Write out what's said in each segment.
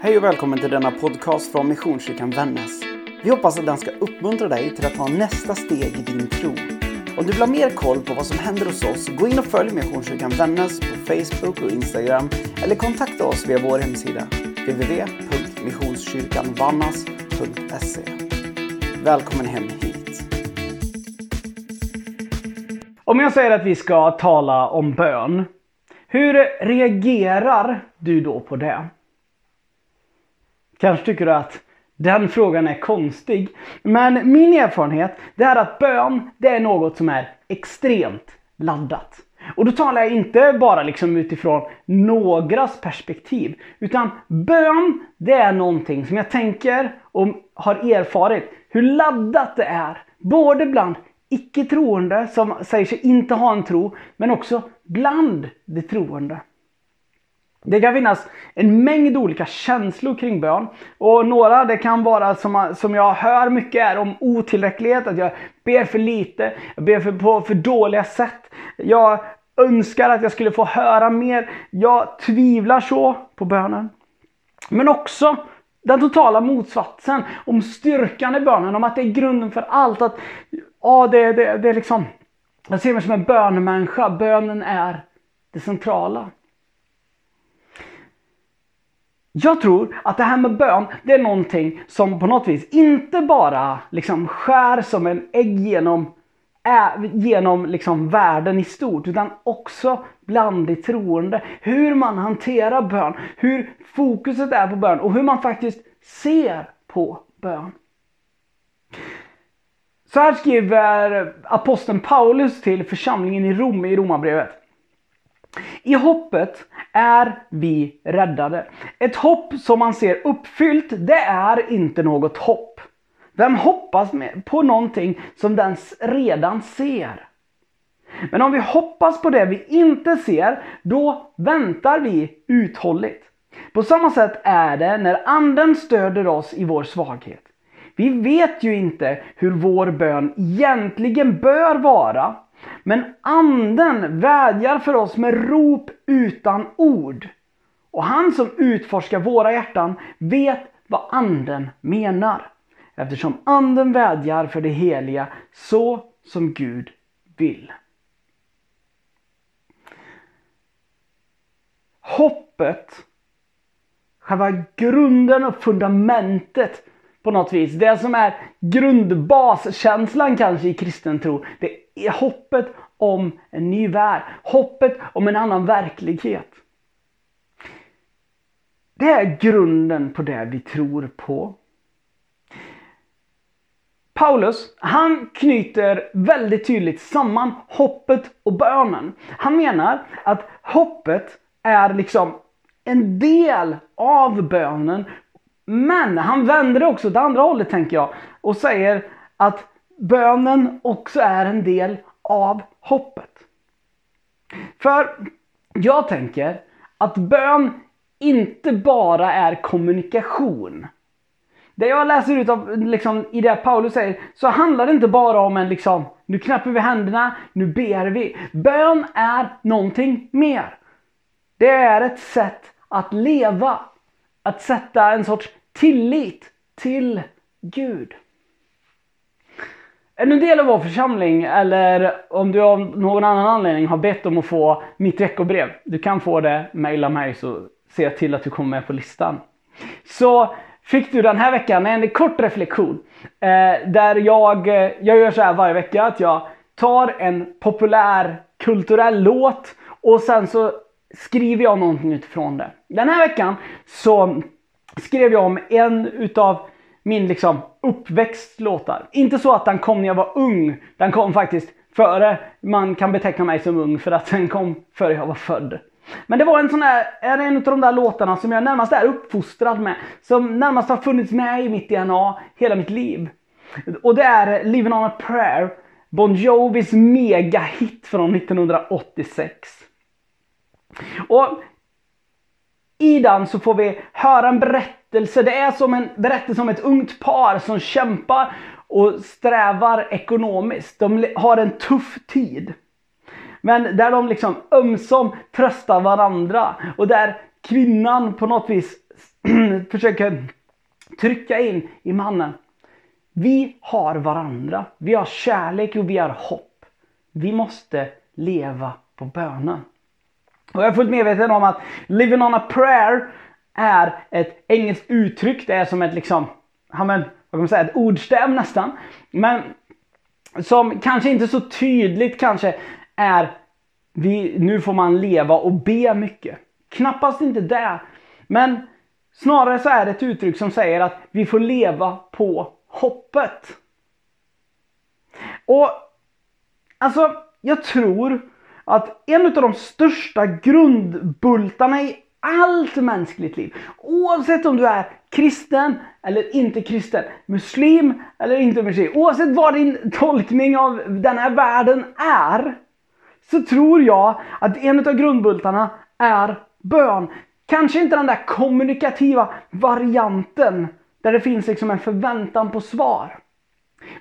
Hej och välkommen till denna podcast från Missionskyrkan Vännäs. Vi hoppas att den ska uppmuntra dig till att ta nästa steg i din tro. Om du vill ha mer koll på vad som händer hos oss, gå in och följ Missionskyrkan Vännäs på Facebook och Instagram eller kontakta oss via vår hemsida www.missionskyrkanvannas.se. Välkommen hem hit. Om jag säger att vi ska tala om bön, hur reagerar du då på det? Kanske tycker du att den frågan är konstig. Men min erfarenhet det är att bön det är något som är extremt laddat. Och då talar jag inte bara liksom utifrån någras perspektiv. Utan bön det är någonting som jag tänker och har erfarit hur laddat det är. Både bland icke-troende som säger sig inte ha en tro, men också bland de troende. Det kan finnas en mängd olika känslor kring bön. Och några det kan vara som, som jag hör mycket är om otillräcklighet, att jag ber för lite, jag ber för, på för dåliga sätt. Jag önskar att jag skulle få höra mer. Jag tvivlar så på bönen. Men också den totala motsatsen, om styrkan i bönen, om att det är grunden för allt. Att ja, det, det, det är liksom, jag ser mig som en bönemänniska, bönen är det centrala. Jag tror att det här med bön, det är någonting som på något vis inte bara liksom skär som en ägg genom, äh, genom liksom världen i stort, utan också bland de troende. Hur man hanterar bön, hur fokuset är på bön och hur man faktiskt ser på bön. Så här skriver aposteln Paulus till församlingen i Rom i Romarbrevet. I hoppet är vi räddade. Ett hopp som man ser uppfyllt, det är inte något hopp. Vem hoppas på någonting som den redan ser? Men om vi hoppas på det vi inte ser, då väntar vi uthålligt. På samma sätt är det när anden stöder oss i vår svaghet. Vi vet ju inte hur vår bön egentligen bör vara, men anden vädjar för oss med rop utan ord. Och han som utforskar våra hjärtan vet vad anden menar. Eftersom anden vädjar för det heliga så som Gud vill. Hoppet, själva grunden och fundamentet på något vis. Det som är grundbaskänslan kanske i kristen tro. Det är hoppet om en ny värld. Hoppet om en annan verklighet. Det är grunden på det vi tror på. Paulus, han knyter väldigt tydligt samman hoppet och bönen. Han menar att hoppet är liksom en del av bönen men han vänder det också åt andra hållet tänker jag och säger att bönen också är en del av hoppet. För jag tänker att bön inte bara är kommunikation. Det jag läser ut av liksom, i det Paulus säger så handlar det inte bara om en liksom, nu knäpper vi händerna, nu ber vi. Bön är någonting mer. Det är ett sätt att leva. Att sätta en sorts tillit till Gud. Är du en del av vår församling eller om du av någon annan anledning har bett om att få mitt veckobrev. Du kan få det, mejla mig så ser jag till att du kommer med på listan. Så fick du den här veckan en kort reflektion. Eh, där jag, eh, jag gör så här varje vecka att jag tar en populär kulturell låt och sen så skriver jag någonting utifrån det. Den här veckan så skrev jag om en utav min liksom uppväxtlåtar. Inte så att den kom när jag var ung. Den kom faktiskt före man kan beteckna mig som ung för att den kom före jag var född. Men det var en sån där, är en av de där låtarna som jag närmast är uppfostrad med. Som närmast har funnits med i mitt DNA hela mitt liv. Och det är Living on a prayer. Bon Jovis megahit från 1986. Och i den så får vi höra en berättelse. Det är som en berättelse om ett ungt par som kämpar och strävar ekonomiskt. De har en tuff tid. Men där de liksom ömsom tröstar varandra och där kvinnan på något vis försöker trycka in i mannen. Vi har varandra, vi har kärlek och vi har hopp. Vi måste leva på bönen. Och jag är fullt medveten om att living on a prayer är ett engelskt uttryck. Det är som ett liksom, ja men, vad kan man säga, ett ordstäv nästan. Men som kanske inte så tydligt kanske är vi, nu får man leva och be mycket. Knappast inte det. Men snarare så är det ett uttryck som säger att vi får leva på hoppet. Och alltså, jag tror att en av de största grundbultarna i allt mänskligt liv, oavsett om du är kristen eller inte kristen, muslim eller inte muslim, oavsett vad din tolkning av den här världen är, så tror jag att en av grundbultarna är bön. Kanske inte den där kommunikativa varianten där det finns liksom en förväntan på svar.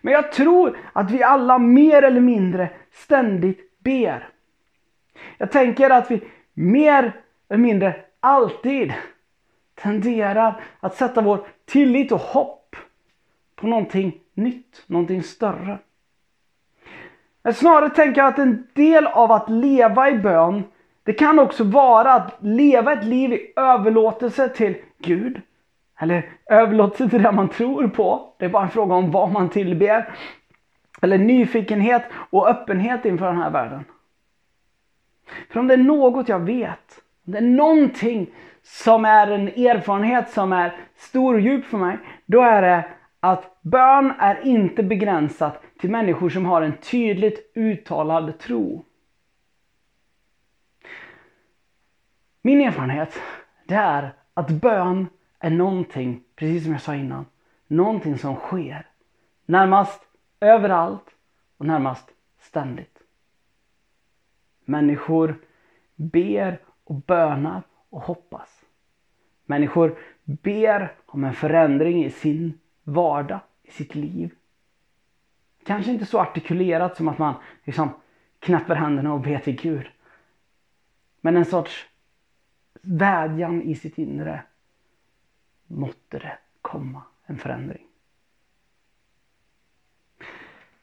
Men jag tror att vi alla mer eller mindre ständigt ber. Jag tänker att vi mer eller mindre alltid tenderar att sätta vår tillit och hopp på någonting nytt, någonting större. Men snarare tänker jag att en del av att leva i bön, det kan också vara att leva ett liv i överlåtelse till Gud. Eller överlåtelse till det man tror på. Det är bara en fråga om vad man tillber. Eller nyfikenhet och öppenhet inför den här världen. För om det är något jag vet, om det är någonting som är en erfarenhet som är stor och djup för mig, då är det att bön är inte begränsat till människor som har en tydligt uttalad tro. Min erfarenhet, det är att bön är någonting, precis som jag sa innan, någonting som sker. Närmast överallt och närmast ständigt. Människor ber och bönar och hoppas. Människor ber om en förändring i sin vardag, i sitt liv. Kanske inte så artikulerat som att man liksom knäpper händerna och ber till Gud. Men en sorts vädjan i sitt inre. Måtte det komma en förändring.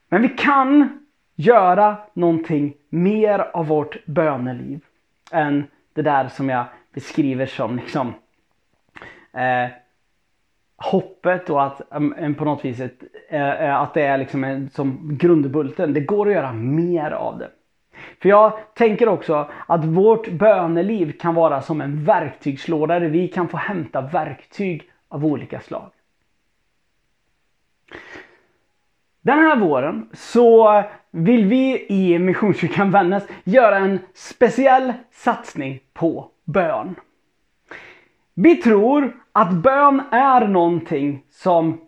Men vi kan göra någonting mer av vårt böneliv än det där som jag beskriver som liksom eh, hoppet och att på något vis ett, uh, att det är liksom en, som grundbulten. Det går att göra mer av det. För jag tänker också att vårt böneliv kan vara som en verktygslåda där vi kan få hämta verktyg av olika slag. Den här våren så vill vi i Missionskyrkan Vännäs göra en speciell satsning på bön. Vi tror att bön är någonting som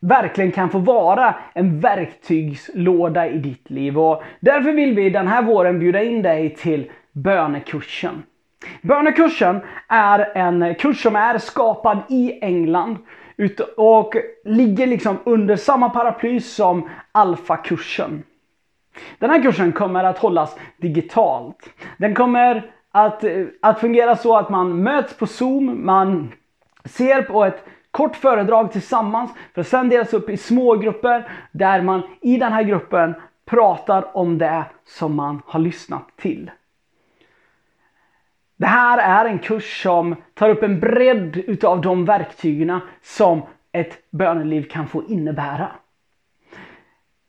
verkligen kan få vara en verktygslåda i ditt liv. Och därför vill vi den här våren bjuda in dig till bönekursen. Bönekursen är en kurs som är skapad i England och ligger liksom under samma paraply som Alfa-kursen. Den här kursen kommer att hållas digitalt. Den kommer att, eh, att fungera så att man möts på Zoom, man ser på ett kort föredrag tillsammans för att sedan delas upp i små grupper där man i den här gruppen pratar om det som man har lyssnat till. Det här är en kurs som tar upp en bredd utav de verktygen som ett böneliv kan få innebära.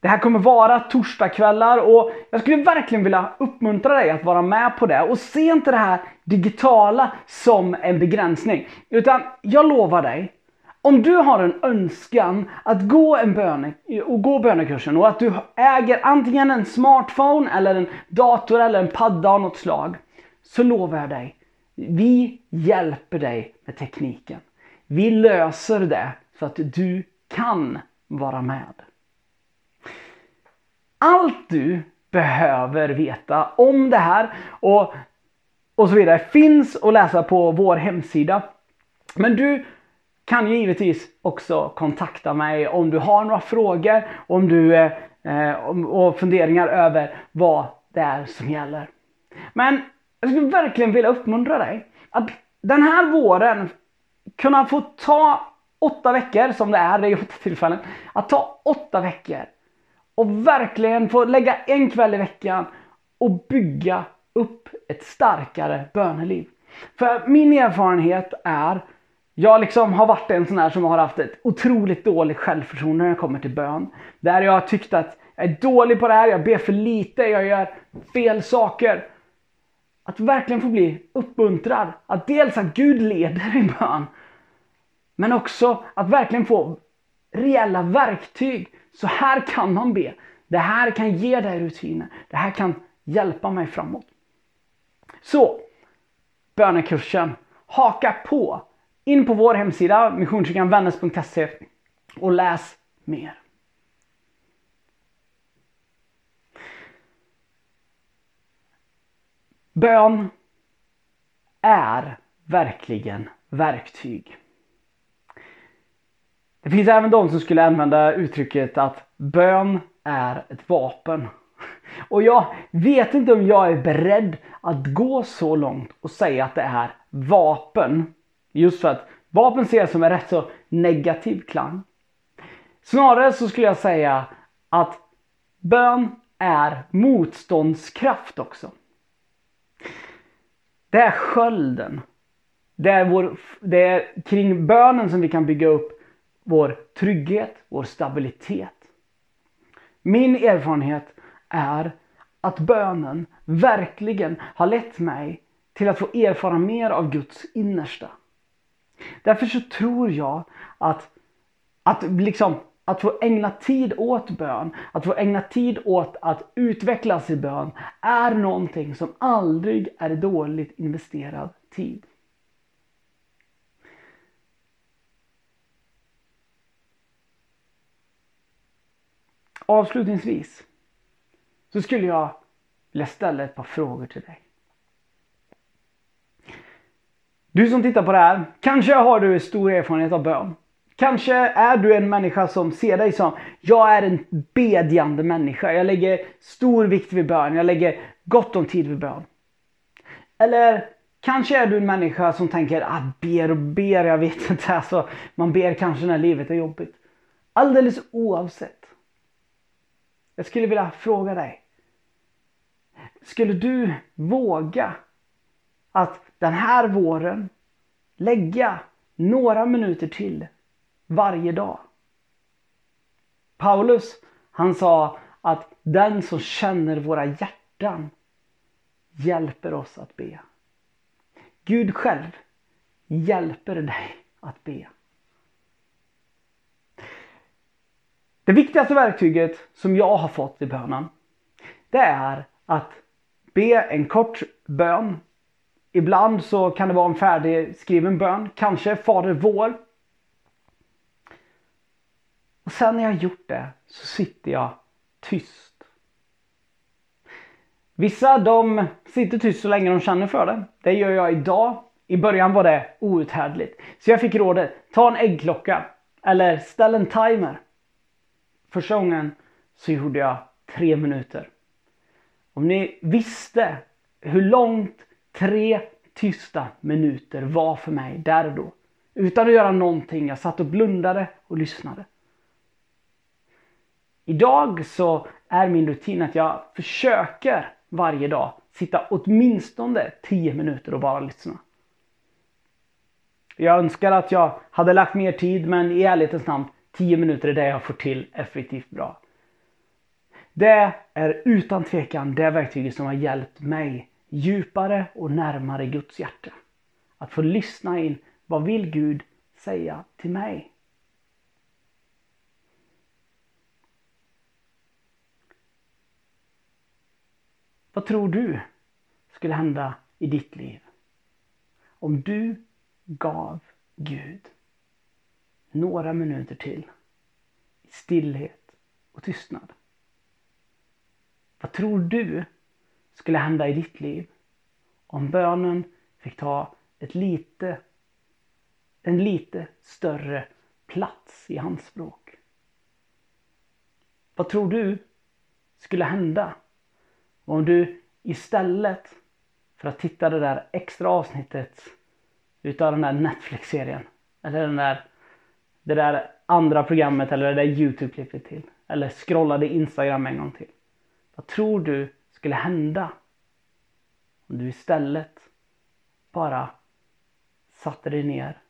Det här kommer vara torsdagskvällar och jag skulle verkligen vilja uppmuntra dig att vara med på det och se inte det här digitala som en begränsning. Utan jag lovar dig, om du har en önskan att gå en böne, och gå bönekursen och att du äger antingen en smartphone eller en dator eller en padda av något slag. Så lovar jag dig, vi hjälper dig med tekniken. Vi löser det så att du kan vara med. Allt du behöver veta om det här och, och så vidare finns att läsa på vår hemsida. Men du kan ju givetvis också kontakta mig om du har några frågor om du, eh, och funderingar över vad det är som gäller. Men jag skulle verkligen vilja uppmuntra dig att den här våren kunna få ta åtta veckor som det är, det är åtta tillfällen. Att ta åtta veckor och verkligen få lägga en kväll i veckan och bygga upp ett starkare böneliv. För min erfarenhet är, jag liksom har varit en sån här som har haft ett otroligt dåligt självförtroende när jag kommer till bön. Där jag har tyckt att jag är dålig på det här, jag ber för lite, jag gör fel saker. Att verkligen få bli uppmuntrad. Att dels att Gud leder i bön. Men också att verkligen få reella verktyg. Så här kan man be. Det här kan ge dig rutiner. Det här kan hjälpa mig framåt. Så, bönekursen. Haka på. In på vår hemsida missionskyrkanvännäs.se och läs mer. Bön är verkligen verktyg. Det finns även de som skulle använda uttrycket att bön är ett vapen. Och jag vet inte om jag är beredd att gå så långt och säga att det är vapen. Just för att vapen ses som en rätt så negativ klang. Snarare så skulle jag säga att bön är motståndskraft också. Det är skölden. Det är, vår, det är kring bönen som vi kan bygga upp vår trygghet, vår stabilitet. Min erfarenhet är att bönen verkligen har lett mig till att få erfara mer av Guds innersta. Därför så tror jag att, att, liksom, att få ägna tid åt bön, att få ägna tid åt att utvecklas i bön är någonting som aldrig är dåligt investerad tid. Avslutningsvis så skulle jag vilja ställa ett par frågor till dig. Du som tittar på det här, kanske har du stor erfarenhet av bön. Kanske är du en människa som ser dig som, jag är en bedjande människa. Jag lägger stor vikt vid bön. Jag lägger gott om tid vid bön. Eller kanske är du en människa som tänker, ah, ber och ber, jag vet inte. Alltså, man ber kanske när livet är jobbigt. Alldeles oavsett jag skulle vilja fråga dig. Skulle du våga att den här våren lägga några minuter till varje dag? Paulus, han sa att den som känner våra hjärtan hjälper oss att be. Gud själv hjälper dig att be. Det viktigaste verktyget som jag har fått i bönen, det är att be en kort bön. Ibland så kan det vara en färdigskriven bön, kanske Fader vår. Och sen när jag gjort det så sitter jag tyst. Vissa de sitter tyst så länge de känner för det. Det gör jag idag. I början var det outhärdligt. Så jag fick rådet, ta en äggklocka eller ställ en timer. Första gången så gjorde jag tre minuter. Om ni visste hur långt tre tysta minuter var för mig där och då. Utan att göra någonting. Jag satt och blundade och lyssnade. Idag så är min rutin att jag försöker varje dag sitta åtminstone 10 minuter och bara lyssna. Jag önskar att jag hade lagt mer tid men i ärlighetens namn 10 minuter är det jag får till effektivt bra. Det är utan tvekan det verktyget som har hjälpt mig djupare och närmare Guds hjärta. Att få lyssna in, vad vill Gud säga till mig? Vad tror du skulle hända i ditt liv om du gav Gud några minuter till i stillhet och tystnad. Vad tror du skulle hända i ditt liv om bönen fick ta ett lite, en lite större plats i hans språk? Vad tror du skulle hända om du istället för att titta det där extra avsnittet utav den där Netflix-serien. Eller den där, det där andra programmet eller det där YouTube-klippet till. Eller scrollade Instagram en gång till. Vad tror du skulle hända om du istället bara satte dig ner,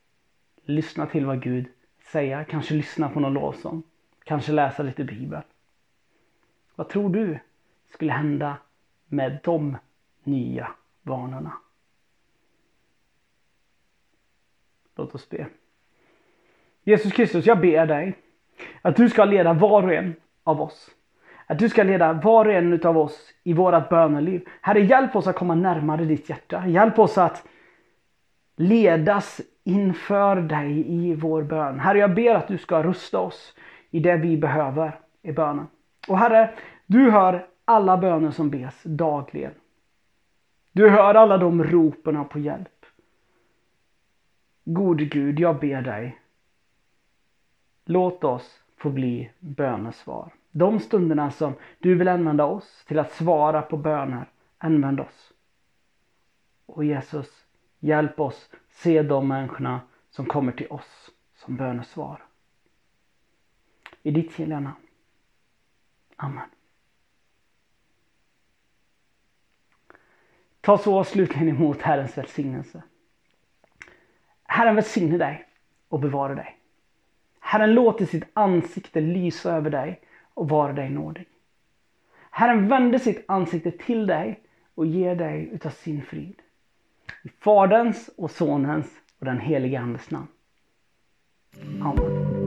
lyssna till vad Gud säger, kanske lyssna på någon lovsång, kanske läsa lite bibel. Vad tror du skulle hända med de nya vanorna? Låt oss be. Jesus Kristus, jag ber dig att du ska leda var och en av oss. Att du ska leda var och en av oss i vårat böneliv. Herre, hjälp oss att komma närmare ditt hjärta. Hjälp oss att ledas inför dig i vår bön. Herre, jag ber att du ska rusta oss i det vi behöver i bönen. Och Herre, du hör alla böner som bes dagligen. Du hör alla de ropen på hjälp. Gode Gud, jag ber dig. Låt oss få bli bönesvar. De stunderna som du vill använda oss till att svara på böner, använd oss. Och Jesus, hjälp oss se de människorna som kommer till oss som bönesvar. I ditt heliga namn. Amen. Ta så slutligen emot Herrens välsignelse. Herren välsigne dig och bevara dig. Herren låter sitt ansikte lysa över dig och vara dig nådig. Herren vänder sitt ansikte till dig och ger dig utav sin frid. I Faderns och Sonens och den helige Andes namn. Amen.